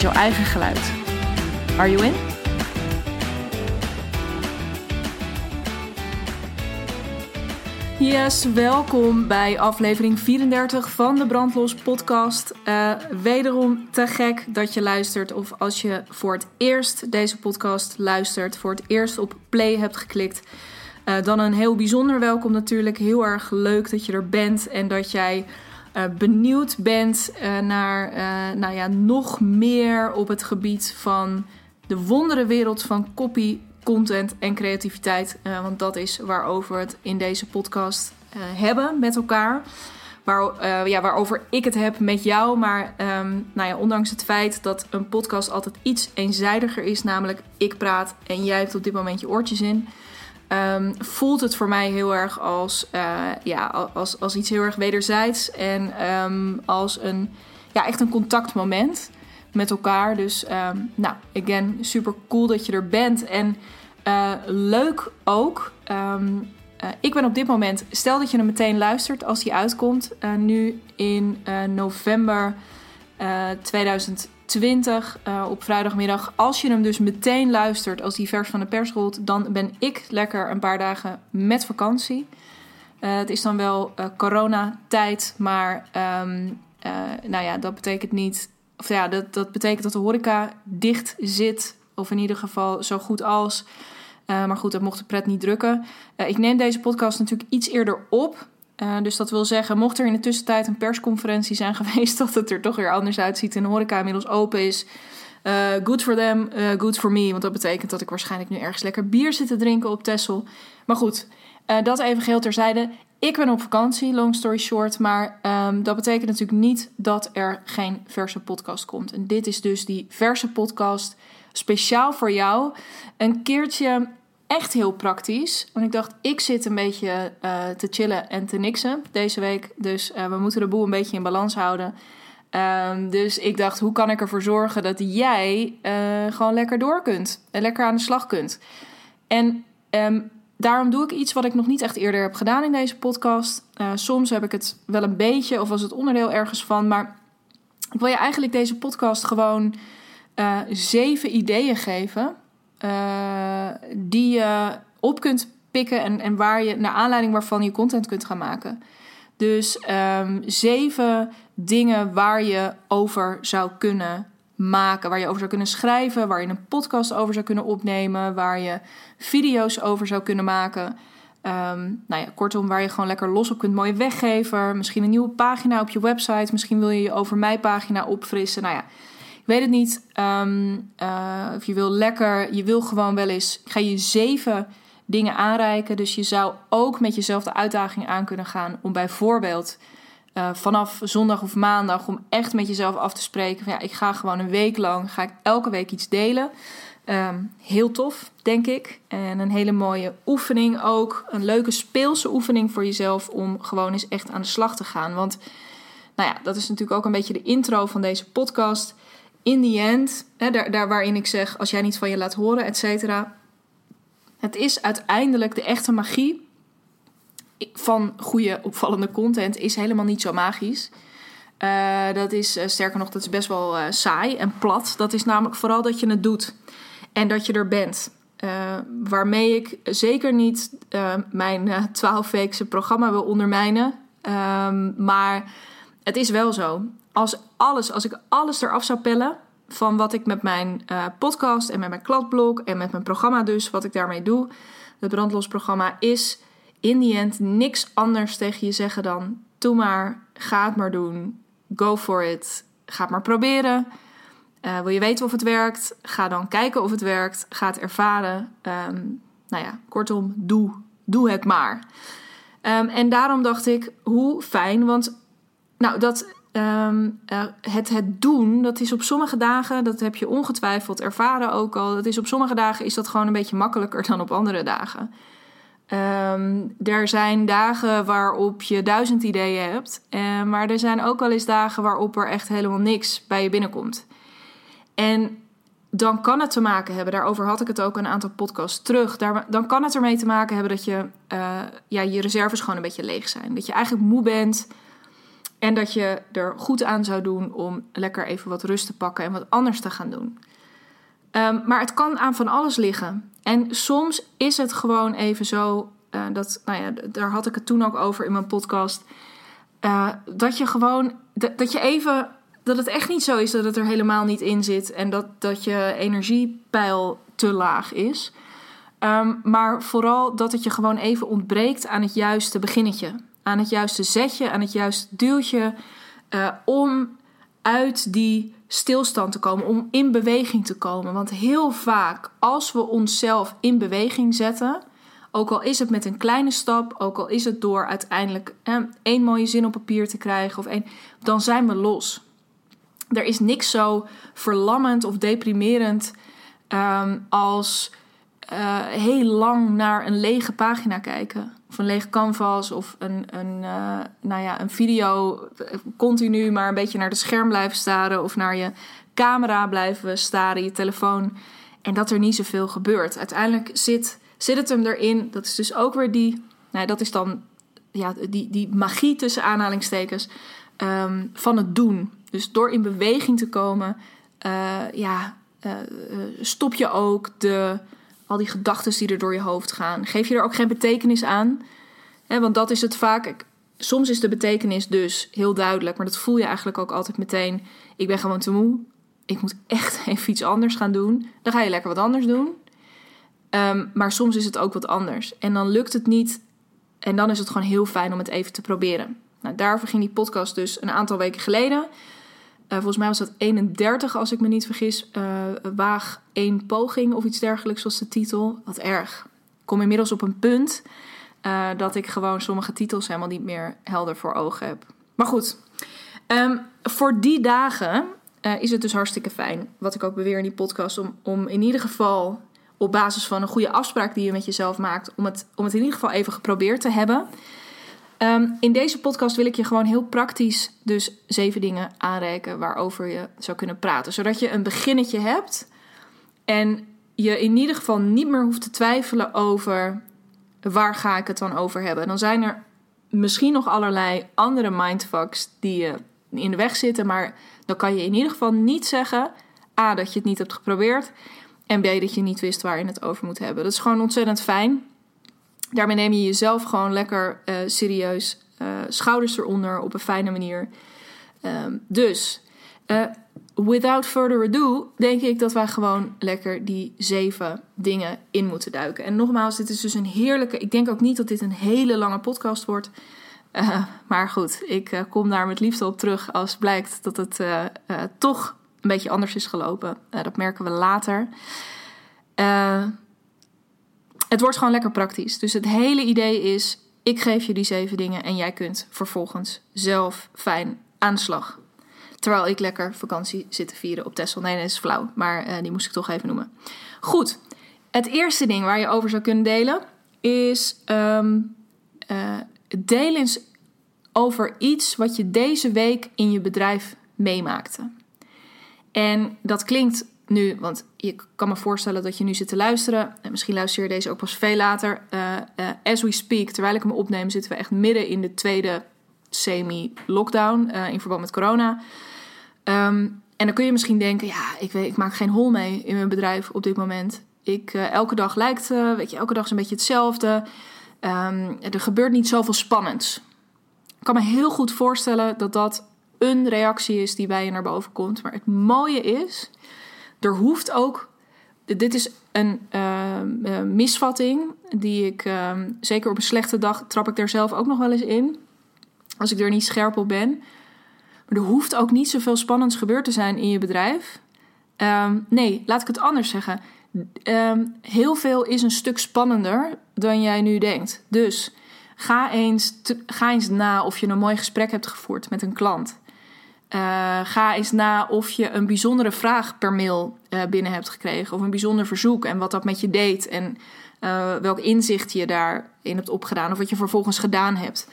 jouw eigen geluid. Are you in? Yes, welkom bij aflevering 34 van de Brandlos podcast. Uh, wederom te gek dat je luistert of als je voor het eerst deze podcast luistert, voor het eerst op play hebt geklikt. Uh, dan een heel bijzonder welkom natuurlijk. Heel erg leuk dat je er bent en dat jij uh, benieuwd bent naar nou ja, nog meer op het gebied van de wonderenwereld van copy, content en creativiteit. Want dat is waarover we het in deze podcast hebben met elkaar. Waar, ja, waarover ik het heb met jou. Maar um, nou ja, ondanks het feit dat een podcast altijd iets eenzijdiger is, namelijk ik praat en jij hebt op dit moment je oortjes in. Um, voelt het voor mij heel erg als, ja, als, als iets heel erg wederzijds. En um, als een, ja, echt een contactmoment met elkaar. Dus um, nou, again, super cool dat je er bent. En uh, leuk ook. Uh, ik ben op dit moment, stel dat je hem meteen luistert als hij uitkomt, nu in november 2020 op vrijdagmiddag. Als je hem dus meteen luistert als die vers van de pers rolt, dan ben ik lekker een paar dagen met vakantie. het is dan wel coronatijd, maar um, nou ja, dat betekent niet of ja, dat, dat betekent dat de horeca dicht zit. Of in ieder geval zo goed als. Uh, maar goed, dat mocht de pret niet drukken. Uh, ik neem deze podcast natuurlijk iets eerder op. Uh, dus dat wil zeggen, mocht er in de tussentijd een persconferentie zijn geweest... dat het er toch weer anders uitziet en de horeca inmiddels open is... good for them, good for me. Want dat betekent dat ik waarschijnlijk nu ergens lekker bier zit te drinken op Tessel. Maar goed, dat even geheel terzijde. Ik ben op vakantie, long story short. Maar um, dat betekent natuurlijk niet dat er geen verse podcast komt. En dit is dus die verse podcast speciaal voor jou. Een keertje echt heel praktisch. Want ik dacht, ik zit een beetje uh, te chillen en te niksen deze week. Dus uh, we moeten de boel een beetje in balans houden. Um, dus ik dacht, hoe kan ik ervoor zorgen dat jij uh, gewoon lekker door kunt. En lekker aan de slag kunt. En um, daarom doe ik iets wat ik nog niet echt eerder heb gedaan in deze podcast. Soms heb ik het wel een beetje of was het onderdeel ergens van. Maar ik wil je eigenlijk deze podcast gewoon zeven ideeën geven. Uh, die je op kunt pikken en, en waar je, naar aanleiding waarvan je content kunt gaan maken. Dus um, zeven dingen waar je over zou kunnen maken. Waar je over zou kunnen schrijven, waar je een podcast over zou kunnen opnemen, waar je video's over zou kunnen maken. Um, nou ja, kortom, waar je gewoon lekker los op kunt. Mooie weggever, misschien een nieuwe pagina op je website. Misschien wil je je over mij pagina opfrissen. Nou ja, weet het niet. Um, uh, of je wil lekker, je wil gewoon wel eens. Ik ga je zeven dingen aanreiken. Dus je zou ook met jezelf de uitdaging aan kunnen gaan om bijvoorbeeld uh, vanaf zondag of maandag om echt met jezelf af te spreken. Van, ja, ik ga gewoon een week lang, ga ik elke week iets delen. Um, heel tof, denk ik. En een hele mooie oefening ook. Een leuke speelse oefening voor jezelf om gewoon eens echt aan de slag te gaan. Want nou ja, dat is natuurlijk ook een beetje de intro van deze podcast. In the end, hè, daar, waarin ik zeg, als jij niet van je laat horen, et cetera. Het is uiteindelijk de echte magie van goede opvallende content is helemaal niet zo magisch. Uh, dat is uh, sterker nog, dat is best wel uh, saai en plat. Dat is namelijk vooral dat je het doet en dat je er bent. waarmee ik zeker niet mijn 12-weekse programma wil ondermijnen. Um, maar het is wel zo. Als, alles, als ik alles eraf zou pellen van wat ik met mijn podcast en met mijn kladblog en met mijn programma dus, wat ik daarmee doe, het brandlosprogramma, is in die end niks anders tegen je zeggen dan: doe maar, ga het maar doen, go for it, ga het maar proberen. Uh, wil je weten of het werkt? Ga dan kijken of het werkt. Ga het ervaren. Um, nou ja, kortom, doe, doe het maar. Um, en daarom dacht ik, hoe fijn, want nou, dat ehm, eh, het, het doen, dat is op sommige dagen, dat heb je ongetwijfeld ervaren ook al. Dat is op sommige dagen is dat gewoon een beetje makkelijker dan op andere dagen. Ehm, er zijn dagen waarop je duizend ideeën hebt, uh, maar er zijn ook wel eens dagen waarop er echt helemaal niks bij je binnenkomt. En dan kan het te maken hebben, daarover had ik het ook een aantal podcasts terug. Daar, dan kan het ermee te maken hebben dat je, uh, ja, je reserves gewoon een beetje leeg zijn. Dat je eigenlijk moe bent en dat je er goed aan zou doen om lekker even wat rust te pakken en wat anders te gaan doen. Um, maar het kan aan van alles liggen. En soms is het gewoon even zo, uh, dat, nou ja, daar had ik het toen ook over in mijn podcast, uh, dat je gewoon, dat, je even dat het echt niet zo is dat het er helemaal niet in zit en dat, dat je energiepeil te laag is. Um, maar vooral dat het je gewoon even ontbreekt aan het juiste beginnetje. Aan het juiste zetje, aan het juiste duwtje. Uh, om uit die stilstand te komen, om in beweging te komen. Want heel vaak, als we onszelf in beweging zetten, ook al is het met een kleine stap, ook al is het door uiteindelijk eh, één mooie zin op papier te krijgen, of één, dan zijn we los er is niks zo verlammend of deprimerend um, als uh, heel lang naar een lege pagina kijken. Of een lege canvas of een, een, uh, nou ja, een video continu maar een beetje naar de scherm blijven staren of naar je camera blijven staren, je telefoon. En dat er niet zoveel gebeurt. Uiteindelijk zit, zit het hem erin. Dat is dus ook weer die, nou, dat is dan ja, die, die magie tussen aanhalingstekens um, van het doen. Dus door in beweging te komen, ja, stop je ook de, al die gedachten die er door je hoofd gaan. Geef je er ook geen betekenis aan. Hè, want dat is het vaak. Soms is de betekenis dus heel duidelijk, maar dat voel je eigenlijk ook altijd meteen. Ik ben gewoon te moe. Ik moet echt even iets anders gaan doen. Dan ga je lekker wat anders doen. Um, maar soms is het ook wat anders. En dan lukt het niet. En dan is het gewoon heel fijn om het even te proberen. Nou, daarvoor ging die podcast dus een aantal weken geleden. Uh, volgens mij was dat 31, als ik me niet vergis. Uh, waag één poging of iets dergelijks was de titel. Wat erg. Ik kom inmiddels op een punt uh, dat ik gewoon sommige titels helemaal niet meer helder voor ogen heb. Maar goed, um, voor die dagen is het dus hartstikke fijn. Wat ik ook beweer in die podcast. Om, om in ieder geval op basis van een goede afspraak die je met jezelf maakt. Om het, om het in ieder geval even geprobeerd te hebben. Um, in deze podcast wil ik je gewoon heel praktisch dus zeven dingen aanreiken waarover je zou kunnen praten. Zodat je een beginnetje hebt en je in ieder geval niet meer hoeft te twijfelen over waar ga ik het dan over hebben. En dan zijn er misschien nog allerlei andere mindfucks die je in de weg zitten, maar dan kan je in ieder geval niet zeggen A, dat je het niet hebt geprobeerd en B, dat je niet wist waar je het over moet hebben. Dat is gewoon ontzettend fijn daarmee neem je jezelf gewoon lekker uh, serieus. Uh, schouders eronder op een fijne manier. Um, dus, uh, without further ado, denk ik dat wij gewoon lekker die zeven dingen in moeten duiken. En nogmaals, dit is dus een heerlijke. Ik denk ook niet dat dit een hele lange podcast wordt. maar goed, ik kom daar met liefde op terug als blijkt dat het toch een beetje anders is gelopen. dat merken we later. Het wordt gewoon lekker praktisch. Dus het hele idee is: ik geef je die zeven dingen en jij kunt vervolgens zelf fijn aan de slag. Terwijl ik lekker vakantie zit te vieren op Texel. Nee, dat is flauw, maar uh, die moest ik toch even noemen. Goed, het eerste ding waar je over zou kunnen delen is: um, uh, over iets wat je deze week in je bedrijf meemaakte. En dat klinkt nu, want je kan me voorstellen dat je nu zit te luisteren. En misschien luister je deze ook pas veel later. Uh, uh, as we speak, terwijl ik hem opneem, zitten we echt midden in de tweede semi-lockdown uh, in verband met corona. Um, en dan kun je misschien denken, ja, ik, weet, ik maak geen hol mee in mijn bedrijf op dit moment. Ik, elke dag lijkt, weet je, elke dag is een beetje hetzelfde. Um, er gebeurt niet zoveel spannends. Ik kan me heel goed voorstellen dat dat een reactie is die bij je naar boven komt. Maar het mooie is er hoeft ook. Dit is een uh, uh, misvatting die ik uh, zeker op een slechte dag trap ik daar zelf ook nog wel eens in. Als ik er niet scherp op ben. Maar er hoeft ook niet zoveel spannends gebeurd te zijn in je bedrijf. Um, nee, laat ik het anders zeggen. Um, heel veel is een stuk spannender dan jij nu denkt. Dus ga eens, ga eens na of je een mooi gesprek hebt gevoerd met een klant. Uh, ga eens na of je een bijzondere vraag per mail uh, binnen hebt gekregen. Of een bijzonder verzoek en wat dat met je deed. En uh, welk inzicht je daarin hebt opgedaan. Of wat je vervolgens gedaan hebt.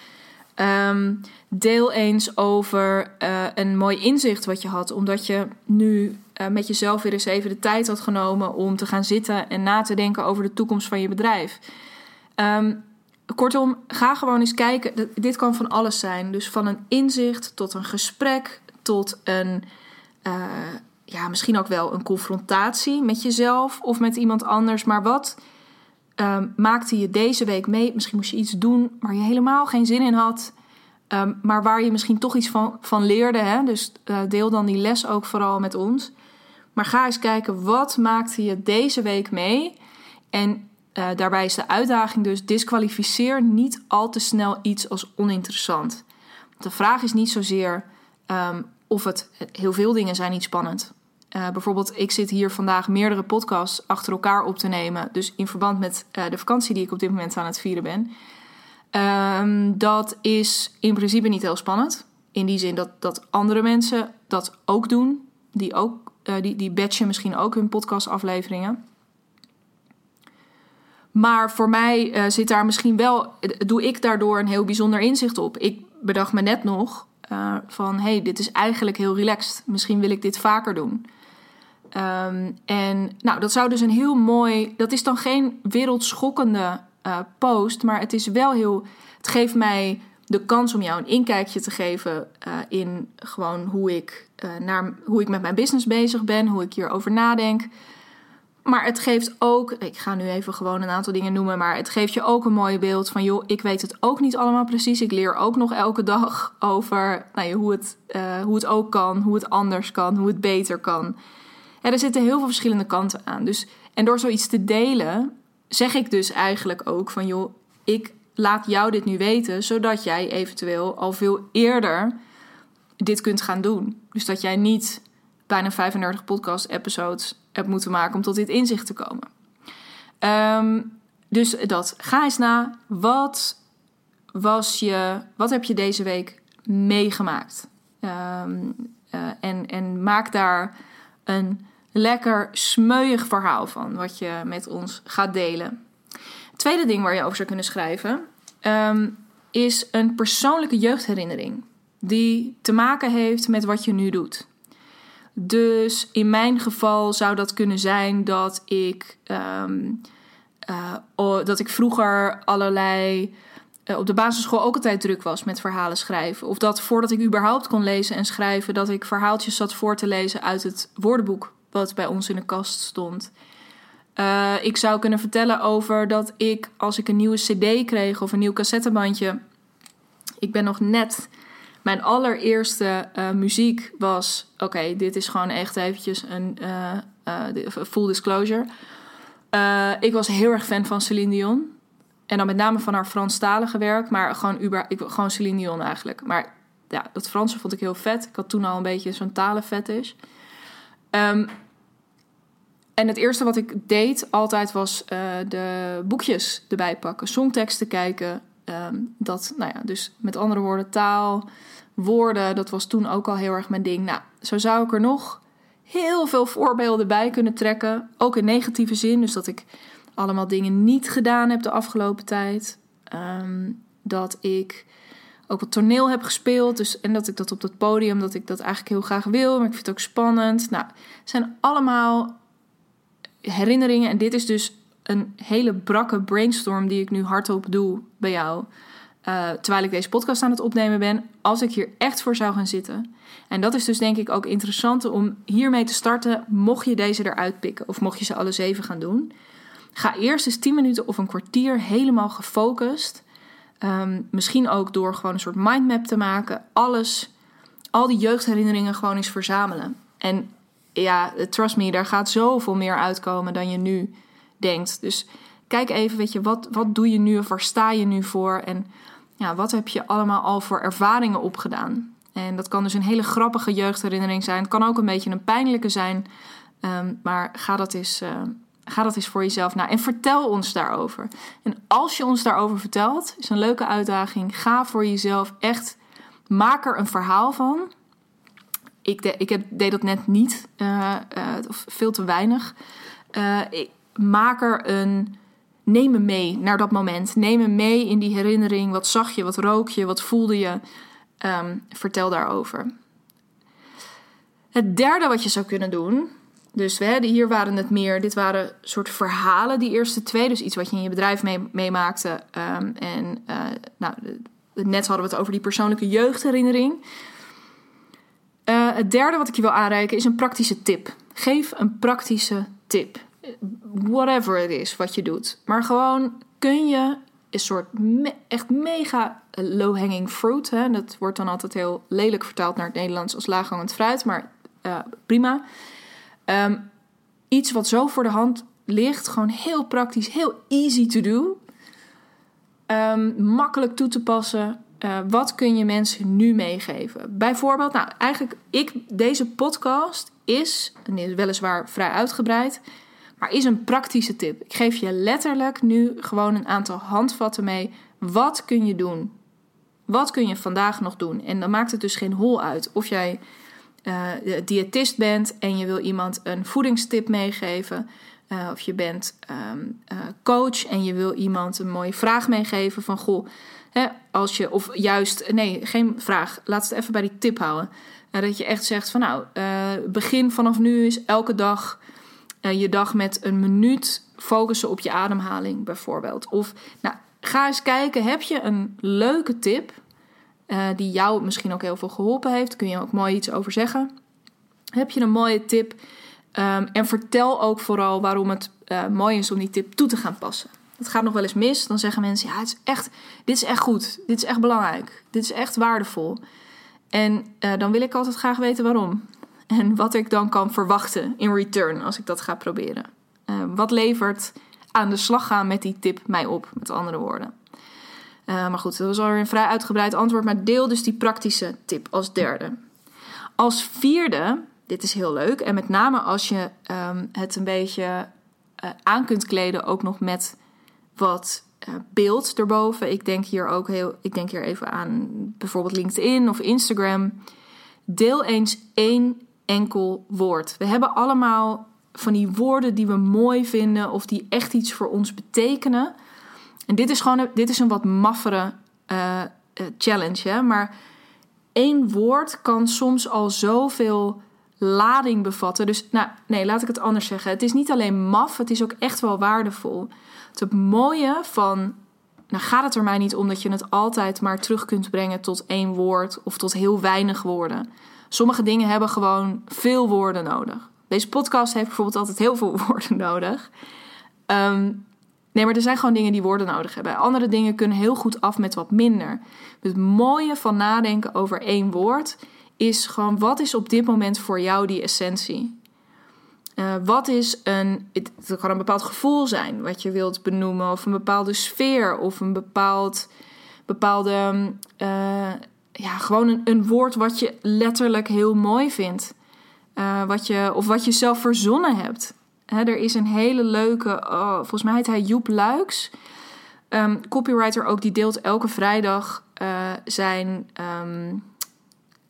Um, deel eens over een mooi inzicht wat je had. Omdat je nu met jezelf weer eens even de tijd had genomen om te gaan zitten en na te denken over de toekomst van je bedrijf. Um, kortom, ga gewoon eens kijken. Dit kan van alles zijn. Dus van een inzicht tot een gesprek tot een, uh, ja, misschien ook wel een confrontatie met jezelf of met iemand anders. Maar wat um, maakte je deze week mee? Misschien moest je iets doen waar je helemaal geen zin in had. Um, maar waar je misschien toch iets van, van leerde. Hè? Dus uh, deel dan die les ook vooral met ons. Maar ga eens kijken, wat maakte je deze week mee? En uh, daarbij is de uitdaging dus: disqualificeer niet al te snel iets als oninteressant. De vraag is niet zozeer um, of het heel veel dingen zijn niet spannend. Uh, bijvoorbeeld, ik zit hier vandaag meerdere podcasts achter elkaar op te nemen. Dus in verband met uh, de vakantie die ik op dit moment aan het vieren ben. Um, dat is in principe niet heel spannend. In die zin dat, dat andere mensen dat ook doen. Die, ook, uh, die, die batchen misschien ook hun podcastafleveringen. Maar voor mij zit daar misschien wel, doe ik daardoor een heel bijzonder inzicht op. Ik bedacht me net nog uh, van hey, dit is eigenlijk heel relaxed. Misschien wil ik dit vaker doen. Um, en nou, dat zou dus een heel mooi. Dat is dan geen wereldschokkende uh, post, maar het is wel heel. Het geeft mij de kans om jou een inkijkje te geven uh, in gewoon hoe ik, naar, hoe ik met mijn business bezig ben, hoe ik hierover nadenk. Maar het geeft ook, ik ga nu even gewoon een aantal dingen noemen, maar het geeft je ook een mooi beeld van, joh, ik weet het ook niet allemaal precies. Ik leer ook nog elke dag over nou ja, hoe, het, uh, hoe het ook kan, hoe het anders kan, hoe het beter kan. Er zitten heel veel verschillende kanten aan. Dus, en door zoiets te delen, zeg ik dus eigenlijk ook van, joh, ik laat jou dit nu weten, zodat jij eventueel al veel eerder dit kunt gaan doen. Dus dat jij niet bijna 35 podcast-episodes heb moeten maken om tot dit inzicht te komen. Um, dus dat. Ga eens na. Wat was je. Wat heb je deze week meegemaakt? Um, uh, en, en maak daar een lekker smeuig verhaal van. Wat je met ons gaat delen. Tweede ding waar je over zou kunnen schrijven. Um, is een persoonlijke jeugdherinnering. Die te maken heeft met wat je nu doet. Dus in mijn geval zou dat kunnen zijn dat ik, um, uh, dat ik vroeger allerlei. Uh, op de basisschool ook altijd druk was met verhalen schrijven. Of dat voordat ik überhaupt kon lezen en schrijven, dat ik verhaaltjes zat voor te lezen uit het woordenboek wat bij ons in de kast stond. Uh, ik zou kunnen vertellen over dat ik, als ik een nieuwe CD kreeg of een nieuw cassettebandje. Ik ben nog net mijn allereerste uh, muziek was... Oké, dit is gewoon echt eventjes een uh, uh, full disclosure. ik was heel erg fan van Celine Dion. En dan met name van haar Franstalige werk. Maar gewoon, Uber, ik, gewoon Celine Dion eigenlijk. Maar ja, dat Franse vond ik heel vet. Ik had toen al een beetje zo'n talenfetish. Um, en het eerste wat ik deed altijd was de boekjes erbij pakken. Songteksten kijken. Um, dat, nou ja, dus met andere woorden, taal, woorden, dat was toen ook al heel erg mijn ding. Nou, zo zou ik er nog heel veel voorbeelden bij kunnen trekken. Ook in negatieve zin, dus dat ik allemaal dingen niet gedaan heb de afgelopen tijd. Um, dat ik ook wat toneel heb gespeeld. Dus, en dat ik dat op dat podium, dat ik dat eigenlijk heel graag wil. Maar ik vind het ook spannend. Nou, het zijn allemaal herinneringen. En dit is dus een hele brakke brainstorm die ik nu hardop doe bij jou. Uh, terwijl ik deze podcast aan het opnemen ben, als ik hier echt voor zou gaan zitten. En dat is dus denk ik ook interessant om hiermee te starten, mocht je deze eruit pikken of mocht je ze alle zeven gaan doen. Ga eerst eens 10 minuten of een kwartier helemaal gefocust. Um, misschien ook door gewoon een soort mindmap te maken. Alles, al die jeugdherinneringen gewoon eens verzamelen. En ja, trust me, daar gaat zoveel meer uitkomen dan je nu denkt. Dus kijk even, weet je, wat, wat doe je nu of waar sta je nu voor? En ja, wat heb je allemaal al voor ervaringen opgedaan? En dat kan dus een hele grappige jeugdherinnering zijn. Het kan ook een beetje een pijnlijke zijn. Um, maar ga dat, eens, uh, ga dat eens voor jezelf na. En vertel ons daarover. En als je ons daarover vertelt, is een leuke uitdaging. Ga voor jezelf echt, maak er een verhaal van. ik, ik heb, deed dat net niet, uh, of veel te weinig. ik maak er een. Neem me mee naar dat moment. Neem me mee in die herinnering. Wat zag je? Wat rook je? Wat voelde je? Um, vertel daarover. Het derde wat je zou kunnen doen. Dus we, hier waren het meer, dit waren soort verhalen, die eerste twee. Dus iets wat je in je bedrijf meemaakte. um, en uh, nou, net hadden we het over die persoonlijke jeugdherinnering. Uh, het derde wat ik je wil aanreiken is een praktische tip. Geef een praktische tip. Whatever het is wat je doet. Maar gewoon kun je een soort echt mega low-hanging fruit. Hè? Dat wordt dan altijd heel lelijk vertaald naar het Nederlands als laaghangend fruit. Maar uh, prima. Um, iets wat zo voor de hand ligt. Gewoon heel praktisch, heel easy to do. Um, makkelijk toe te passen. Uh, wat kun je mensen nu meegeven? Bijvoorbeeld, nou eigenlijk, ik, deze podcast is, en is weliswaar vrij uitgebreid, maar is een praktische tip. Ik geef je letterlijk nu gewoon een aantal handvatten mee. Wat kun je doen? Wat kun je vandaag nog doen? En dan maakt het dus geen hol uit of jij uh, diëtist bent en je wil iemand een voedingstip meegeven. Uh, of je bent um, uh, coach en je wil iemand een mooie vraag meegeven van goh, hè, als je, of juist, nee, geen vraag, laat het even bij die tip houden. Dat je echt zegt van nou, begin vanaf nu is elke dag je dag met een minuut focussen op je ademhaling bijvoorbeeld. Of nou, ga eens kijken, heb je een leuke tip die jou misschien ook heel veel geholpen heeft? Kun je ook mooi iets over zeggen? Heb je een mooie tip? Um, en vertel ook vooral waarom het uh, mooi is om die tip toe te gaan passen. Het gaat nog wel eens mis. Dan zeggen mensen: ja, het is echt, dit is echt goed. Dit is echt belangrijk. Dit is echt waardevol. En dan wil ik altijd graag weten waarom. En wat ik dan kan verwachten in return als ik dat ga proberen. Uh, wat levert aan de slag gaan met die tip mij op, met andere woorden. maar goed, dat was alweer een vrij uitgebreid antwoord. Maar deel dus die praktische tip als derde. Als vierde dit is heel leuk. En met name als je um, het een beetje uh, aan kunt kleden, ook nog met wat beeld erboven. Ik denk hier ook heel, ik denk hier even aan bijvoorbeeld LinkedIn of Instagram. Deel eens één enkel woord. We hebben allemaal van die woorden die we mooi vinden of die echt iets voor ons betekenen. En dit is gewoon dit is een wat maffere uh, challenge, hè? maar één woord kan soms al zoveel lading bevatten. Dus nou, nee, laat ik het anders zeggen. Het is niet alleen maf, het is ook echt wel waardevol. Het mooie van. Nou gaat het er mij niet om dat je het altijd maar terug kunt brengen tot één woord of tot heel weinig woorden. Sommige dingen hebben gewoon veel woorden nodig. Deze podcast heeft bijvoorbeeld altijd heel veel woorden nodig. Um, nee, maar er zijn gewoon dingen die woorden nodig hebben. Andere dingen kunnen heel goed af met wat minder. Het mooie van nadenken over één woord is gewoon wat is op dit moment voor jou die essentie? Uh, wat is een, het, kan een bepaald gevoel zijn wat je wilt benoemen, of een bepaalde sfeer, of een bepaald, bepaalde, uh, ja, gewoon een, een, woord wat je letterlijk heel mooi vindt. Uh, wat je, of wat je zelf verzonnen hebt. Hè, er is een hele leuke, oh, volgens mij heet hij Joep Luiks, um, copywriter ook, die deelt elke vrijdag zijn. Um,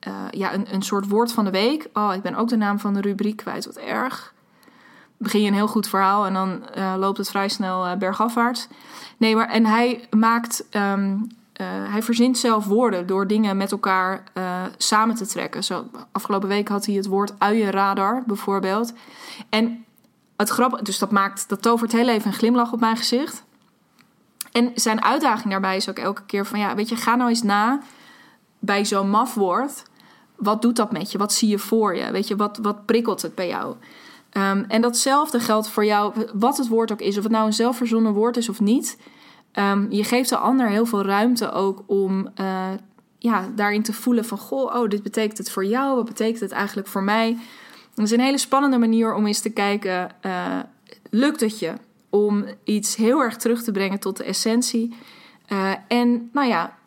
uh, ja, een, een soort woord van de week. Oh, ik ben ook de naam van de rubriek kwijt, wat erg. Begin je een heel goed verhaal en dan loopt het vrij snel bergafwaarts. Nee, maar en hij maakt, um, hij verzint zelf woorden door dingen met elkaar samen te trekken. Zo, afgelopen week had hij het woord uienradar bijvoorbeeld. En het grappige, dus dat maakt, dat tovert heel even een glimlach op mijn gezicht. En zijn uitdaging daarbij is ook elke keer van ja, weet je, ga nou eens na bij zo'n mafwoord wat doet dat met je? Wat zie je voor je? Weet je, wat, wat prikkelt het bij jou? Um, en datzelfde geldt voor jou, wat het woord ook is, of het nou een zelfverzonnen woord is of niet. Um, je geeft de ander heel veel ruimte ook om uh, ja, daarin te voelen van, goh, oh, dit betekent het voor jou, wat betekent het eigenlijk voor mij? Dat is een hele spannende manier om eens te kijken, uh, lukt het je om iets heel erg terug te brengen tot de essentie? Uh, en nou ja,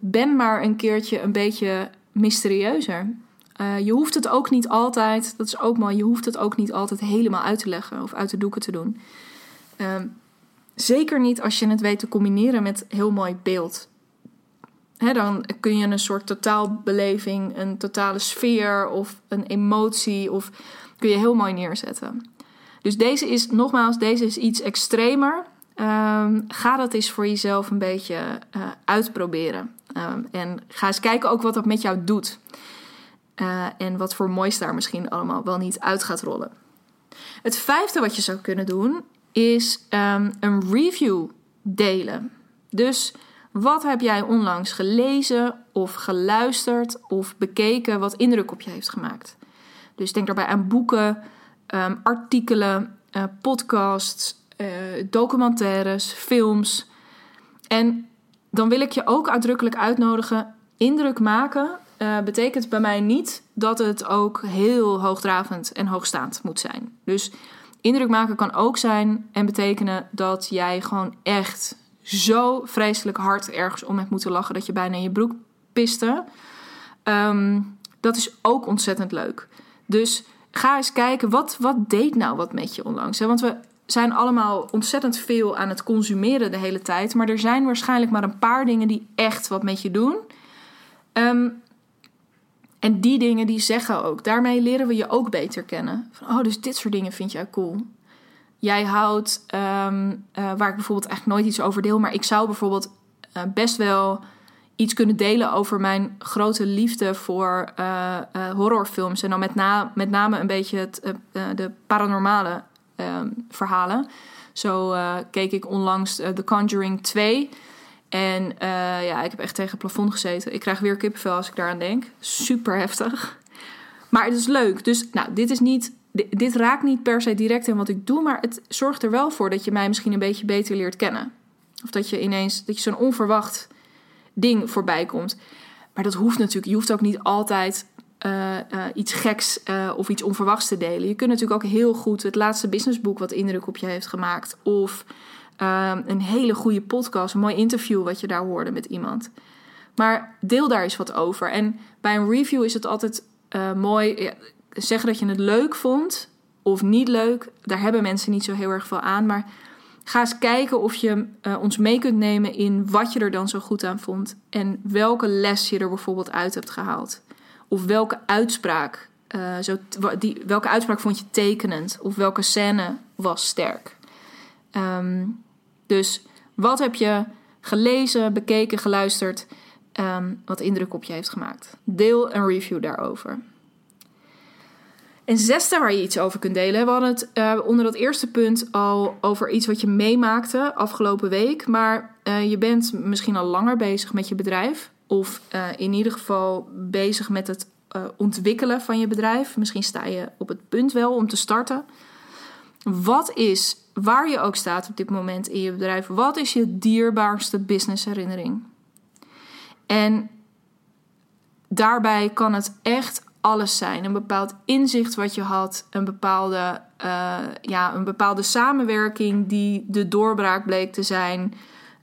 ben maar een keertje een beetje mysterieuzer. Je hoeft het ook niet altijd, dat is ook mooi, je hoeft het ook niet altijd helemaal uit te leggen of uit de doeken te doen. Uh, zeker niet als je het weet te combineren met heel mooi beeld. dan kun je een soort totaalbeleving, een totale sfeer of een emotie of kun je heel mooi neerzetten. Dus deze is, nogmaals, deze is iets extremer. Um, ga dat eens voor jezelf een beetje uh, uitproberen. Um, en ga eens kijken ook wat dat met jou doet. Uh, en wat voor moois daar misschien allemaal wel niet uit gaat rollen. Het vijfde wat je zou kunnen doen is um, een review delen. Dus wat heb jij onlangs gelezen of geluisterd of bekeken wat indruk op je heeft gemaakt? Dus denk daarbij aan boeken, um, artikelen, uh, podcasts, uh, documentaires, films. En dan wil ik je ook uitdrukkelijk uitnodigen. Indruk maken uh, betekent bij mij niet dat het ook heel hoogdravend en hoogstaand moet zijn. Dus indruk maken kan ook zijn en betekenen dat jij gewoon echt zo vreselijk hard ergens om hebt moeten lachen dat je bijna in je broek piste. Um, dat is ook ontzettend leuk. Dus ga eens kijken, wat, wat deed nou wat met je onlangs? Hè? Want we zijn allemaal ontzettend veel aan het consumeren de hele tijd. Maar er zijn waarschijnlijk maar een paar dingen die echt wat met je doen. Um, en die dingen die zeggen ook. Daarmee leren we je ook beter kennen. Van, oh, dus dit soort dingen vind jij cool. Jij houdt, um, uh, waar ik bijvoorbeeld echt nooit iets over deel. Maar ik zou bijvoorbeeld uh, best wel iets kunnen delen over mijn grote liefde voor uh, horrorfilms. En dan met, na, met name een beetje het, de paranormale um, verhalen. Zo keek ik onlangs The Conjuring 2. En uh, ja, ik heb echt tegen het plafond gezeten. Ik krijg weer kippenvel als ik daaraan denk. Super heftig. Maar het is leuk. Dus nou, dit is niet. Dit raakt niet per se direct in wat ik doe, maar het zorgt er wel voor dat je mij misschien een beetje beter leert kennen. Of dat je ineens dat je zo'n onverwacht ding voorbij komt. Maar dat hoeft natuurlijk. Je hoeft ook niet altijd uh, uh, iets geks of iets onverwachts te delen. Je kunt natuurlijk ook heel goed het laatste businessboek wat indruk op je heeft gemaakt. Of Ehm, een hele goede podcast, een mooi interview wat je daar hoorde met iemand. Maar deel daar eens wat over. En bij een review is het altijd uh, mooi zeggen dat je het leuk vond of niet leuk. Daar hebben mensen niet zo heel erg veel aan. Maar ga eens kijken of je uh, ons mee kunt nemen in wat je er dan zo goed aan vond. En welke les je er bijvoorbeeld uit hebt gehaald. Of welke uitspraak, uh, zo, die, welke uitspraak vond je tekenend? Of welke scène was sterk? Um, dus wat heb je gelezen, bekeken, geluisterd, um, wat indruk op je heeft gemaakt? Deel een review daarover. En zesde waar je iets over kunt delen. We hadden het uh, onder dat eerste punt al over iets wat je meemaakte afgelopen week. Maar uh, je bent misschien al langer bezig met je bedrijf. Of uh, in ieder geval bezig met het ontwikkelen van je bedrijf. Misschien sta je op het punt wel om te starten. Wat is waar je ook staat op dit moment in je bedrijf, wat is je dierbaarste businessherinnering? En daarbij kan het echt alles zijn. Een bepaald inzicht wat je had, een bepaalde, uh, ja, een bepaalde samenwerking die de doorbraak bleek te zijn,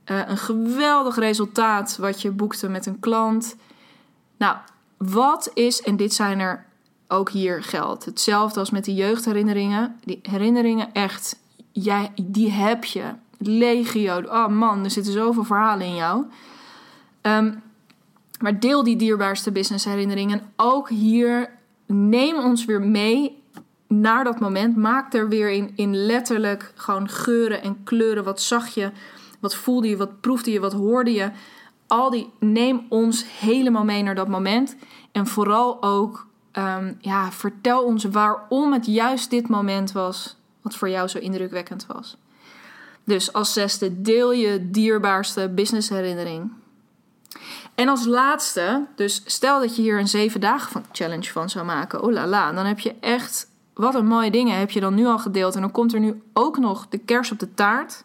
uh, een geweldig resultaat wat je boekte met een klant. Nou, wat is, en dit zijn er ook hier geldt, hetzelfde als met die jeugdherinneringen, die herinneringen echt jij, die heb je. Legio. Oh man, er zitten zoveel verhalen in jou. Um, maar deel die dierbaarste businessherinneringen. Ook hier, neem ons weer mee naar dat moment. Maak er weer in, in letterlijk gewoon geuren en kleuren. Wat zag je? Wat voelde je? Wat proefde je? Wat hoorde je? Al die, neem ons helemaal mee naar dat moment. En vooral ook, um, ja, vertel ons waarom het juist dit moment was wat voor jou zo indrukwekkend was. Dus als zesde, deel je dierbaarste businessherinnering. En als laatste, dus stel dat je hier een zeven dagen van challenge van zou maken. Oh la la, dan heb je echt, wat een mooie dingen heb je dan nu al gedeeld. En dan komt er nu ook nog de kers op de taart.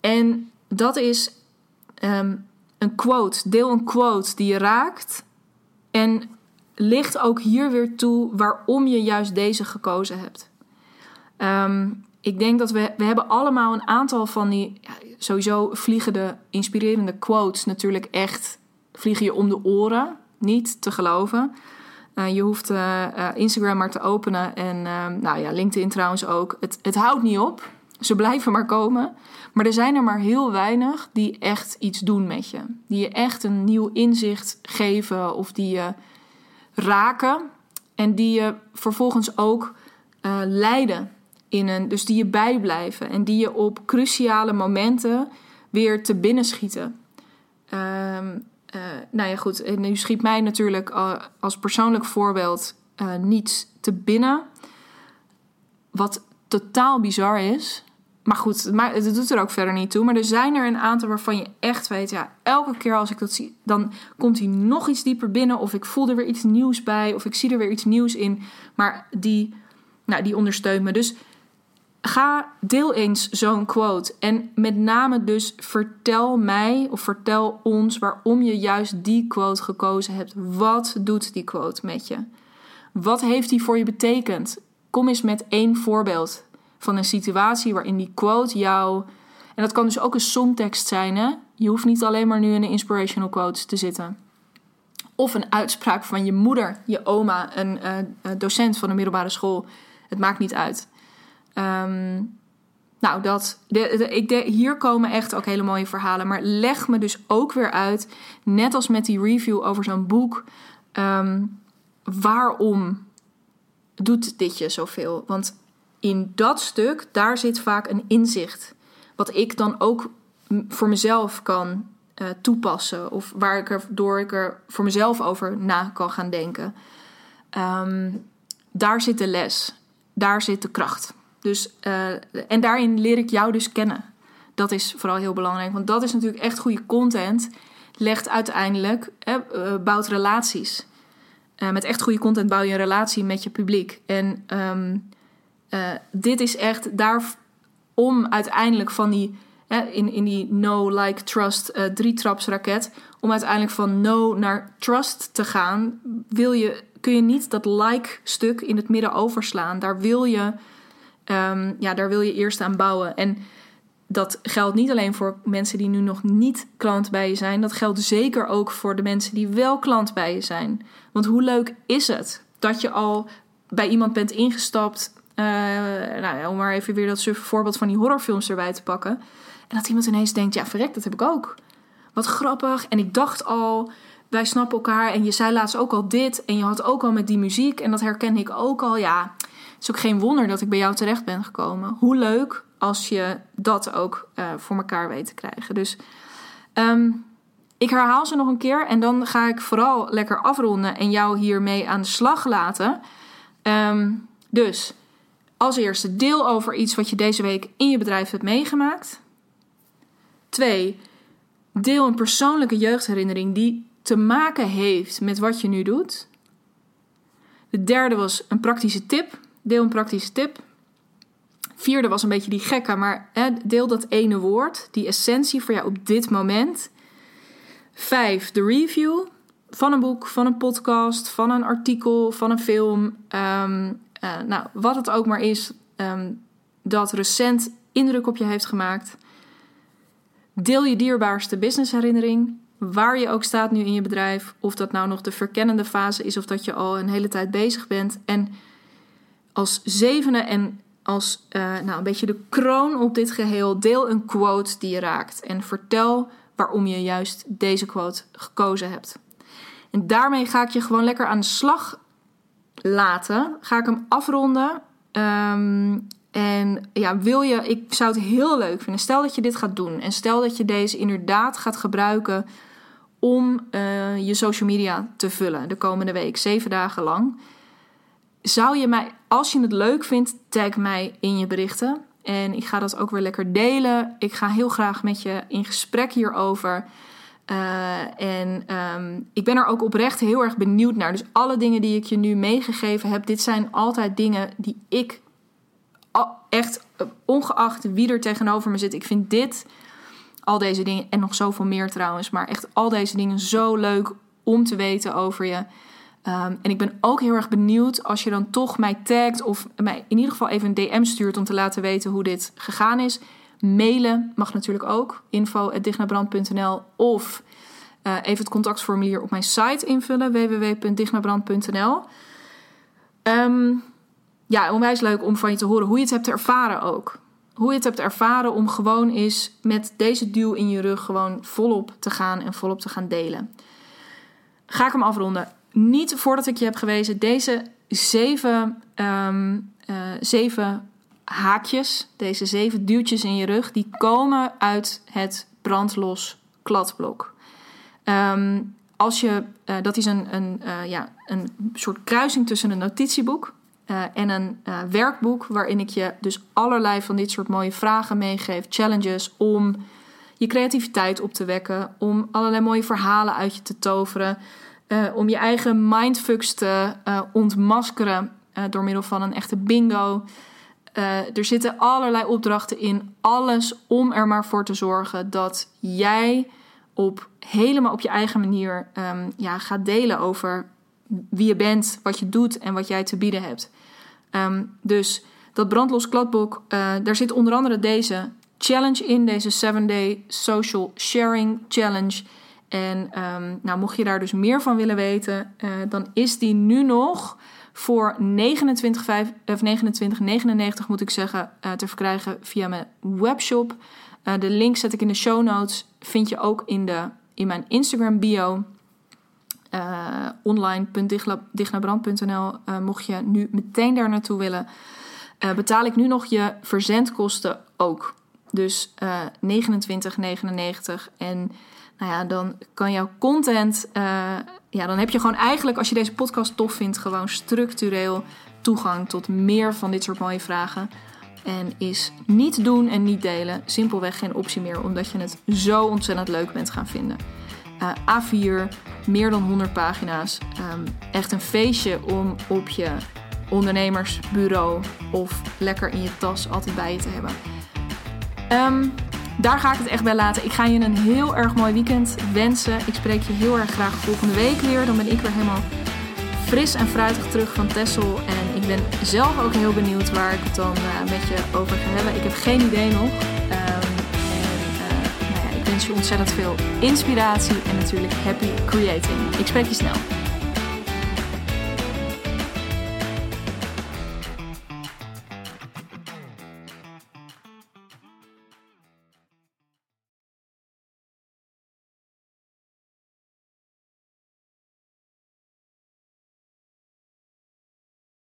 En dat is um, een quote. Deel een quote die je raakt. En licht ook hier weer toe waarom je juist deze gekozen hebt. Um, ik denk dat we, we hebben allemaal een aantal van die, sowieso vliegen de inspirerende quotes natuurlijk echt, vliegen je om de oren, niet te geloven. Uh, je hoeft uh, Instagram maar te openen en ehm, nou ja, LinkedIn trouwens ook. Het, het houdt niet op. ze blijven maar komen. Maar er zijn er maar heel weinig die echt iets doen met je. Die je echt een nieuw inzicht geven of die je raken. En die je vervolgens ook leiden. In een, dus die je bijblijven. En die je op cruciale momenten weer te binnen schieten. Um, nou ja, goed. En nu schiet mij natuurlijk uh, als persoonlijk voorbeeld uh, niets te binnen. Wat totaal bizar is. Maar goed, maar het doet er ook verder niet toe. Maar er zijn er een aantal waarvan je echt weet, ja, elke keer als ik dat zie, dan komt hij nog iets dieper binnen. Of ik voel er weer iets nieuws bij. Of ik zie er weer iets nieuws in. Maar die, nou, die ondersteunt me. Dus ga deel eens zo'n quote. En met name dus vertel mij of vertel ons waarom je juist die quote gekozen hebt. Wat doet die quote met je? Wat heeft die voor je betekend? Kom eens met één voorbeeld van een situatie waarin die quote jou. En dat kan dus ook een songtekst zijn, hè? Je hoeft niet alleen maar nu in een inspirational quote te zitten. Of een uitspraak van je moeder, je oma, een uh, docent van een middelbare school. Het maakt niet uit. Um, nou, dat, ik hier komen echt ook hele mooie verhalen. Maar leg me dus ook weer uit, net als met die review over zo'n boek, um, waarom doet dit je zoveel? Want in dat stuk, daar zit vaak een inzicht. Wat ik dan ook voor mezelf kan uh, toepassen. Of waar ik er, door ik er voor mezelf over na kan gaan denken. Um, daar zit de les. Daar zit de kracht. Dus, uh, en daarin leer ik jou dus kennen. Dat is vooral heel belangrijk. Want dat is natuurlijk echt goede content. Legt uiteindelijk, uh, bouwt relaties. Uh, met echt goede content bouw je een relatie met je publiek. En um, dit is echt daar om uiteindelijk van die, in, in die no, like, trust, drie traps raket. Om uiteindelijk van no naar trust te gaan, wil je, kun je niet dat like stuk in het midden overslaan. Daar wil je um, ja, daar wil je eerst aan bouwen. En dat geldt niet alleen voor mensen die nu nog niet klant bij je zijn. Dat geldt zeker ook voor de mensen die wel klant bij je zijn. Want hoe leuk is het dat je al bij iemand bent ingestapt. Uh, nou om maar even weer dat voorbeeld van die horrorfilms erbij te pakken. En dat iemand ineens denkt: ja, verrek, dat heb ik ook. Wat grappig. En ik dacht al, wij snappen elkaar. En je zei laatst ook al dit. En je had ook al met die muziek. En dat herken ik ook al. Ja, is ook geen wonder dat ik bij jou terecht ben gekomen. Hoe leuk als je dat ook uh, voor elkaar weet te krijgen. Dus um, ik herhaal ze nog een keer en dan ga ik vooral lekker afronden en jou hiermee aan de slag laten. Um, dus als eerste deel over iets wat je deze week in je bedrijf hebt meegemaakt. Twee, deel een persoonlijke jeugdherinnering die te maken heeft met wat je nu doet. De derde was een praktische tip Deel een praktische tip. Vierde was een beetje die gekke, maar hè, deel dat ene woord, die essentie voor jou op dit moment. Vijf, de review van een boek, van een podcast, van een artikel, van een film. Um, uh, nou, wat het ook maar is, um, dat recent indruk op je heeft gemaakt. Deel je dierbaarste businessherinnering, waar je ook staat nu in je bedrijf. Of dat nou nog de verkennende fase is of dat je al een hele tijd bezig bent. En als zevende en als uh, nou, een beetje de kroon op dit geheel, deel een quote die je raakt. En vertel waarom je juist deze quote gekozen hebt. En daarmee ga ik je gewoon lekker aan de slag laten. Ga ik hem afronden. Um, en ja, wil je, ik zou het heel leuk vinden. Stel dat je dit gaat doen. En stel dat je deze inderdaad gaat gebruiken om uh, je social media te vullen de komende week, zeven dagen lang zou je mij, als je het leuk vindt, tag mij in je berichten. En ik ga dat ook weer lekker delen. Ik ga heel graag met je in gesprek hierover. Uh, en um, ik ben er ook oprecht heel erg benieuwd naar. Dus alle dingen die ik je nu meegegeven heb, dit zijn altijd dingen die ik echt, ongeacht wie er tegenover me zit, ik vind dit, al deze dingen en nog zoveel meer trouwens, maar echt al deze dingen zo leuk om te weten over je. Um, en ik ben ook heel erg benieuwd als je dan toch mij tagt of mij in ieder geval even een DM stuurt om te laten weten hoe dit gegaan is. Mailen mag natuurlijk ook, info.dignabrand.nl of uh, even het contactformulier op mijn site invullen, www.dignabrand.nl. Ehm, ja, onwijs leuk om van je te horen hoe je het hebt ervaren ook. hoe je het hebt ervaren om gewoon eens met deze duw in je rug gewoon volop te gaan en volop te gaan delen. Ga ik hem afronden. Niet voordat ik je heb gewezen, deze zeven, ehm, eh, zeven haakjes, deze zeven duwtjes in je rug, die komen uit het brandlos kladblok. Ehm, als je, uh, dat is een, een, uh, ja, een soort kruising tussen een notitieboek en een werkboek, waarin ik je dus allerlei van dit soort mooie vragen meegeef, challenges om je creativiteit op te wekken, om allerlei mooie verhalen uit je te toveren, om je eigen mindfucks te ontmaskeren door middel van een echte bingo. er zitten allerlei opdrachten in, alles om er maar voor te zorgen dat jij op helemaal op je eigen manier um, ja, gaat delen over wie je bent, wat je doet en wat jij te bieden hebt. Um, dus dat brandlos kladboek, daar zit onder andere deze challenge in, deze 7-day social sharing challenge. En um, nou, mocht je daar dus meer van willen weten, uh, dan is die nu nog voor 29, 5, of 29,99 moet ik zeggen, uh, te verkrijgen via mijn webshop. Uh, de link zet ik in de show notes. Vind je ook in, de, in mijn Instagram bio. Uh, Mocht je nu meteen daar naartoe willen, betaal ik nu nog je verzendkosten ook. Dus 29,99. En nou ja, dan kan jouw content. ja, dan heb je gewoon eigenlijk, als je deze podcast tof vindt, gewoon structureel toegang tot meer van dit soort mooie vragen. En is niet doen en niet delen simpelweg geen optie meer, omdat je het zo ontzettend leuk bent gaan vinden. Uh, A4, meer dan 100 pagina's. Um, echt een feestje om op je ondernemersbureau of lekker in je tas altijd bij je te hebben. Um, daar ga ik het echt bij laten. Ik ga je een heel erg mooi weekend wensen. Ik spreek je heel erg graag volgende week weer. Dan ben ik weer helemaal fris en fruitig terug van Tessel. En ik ben zelf ook heel benieuwd waar ik het dan uh, met je over ga hebben. Ik heb geen idee nog. Um, en uh, nou ja, ik wens je ontzettend veel inspiratie en natuurlijk happy creating. Ik spreek je snel.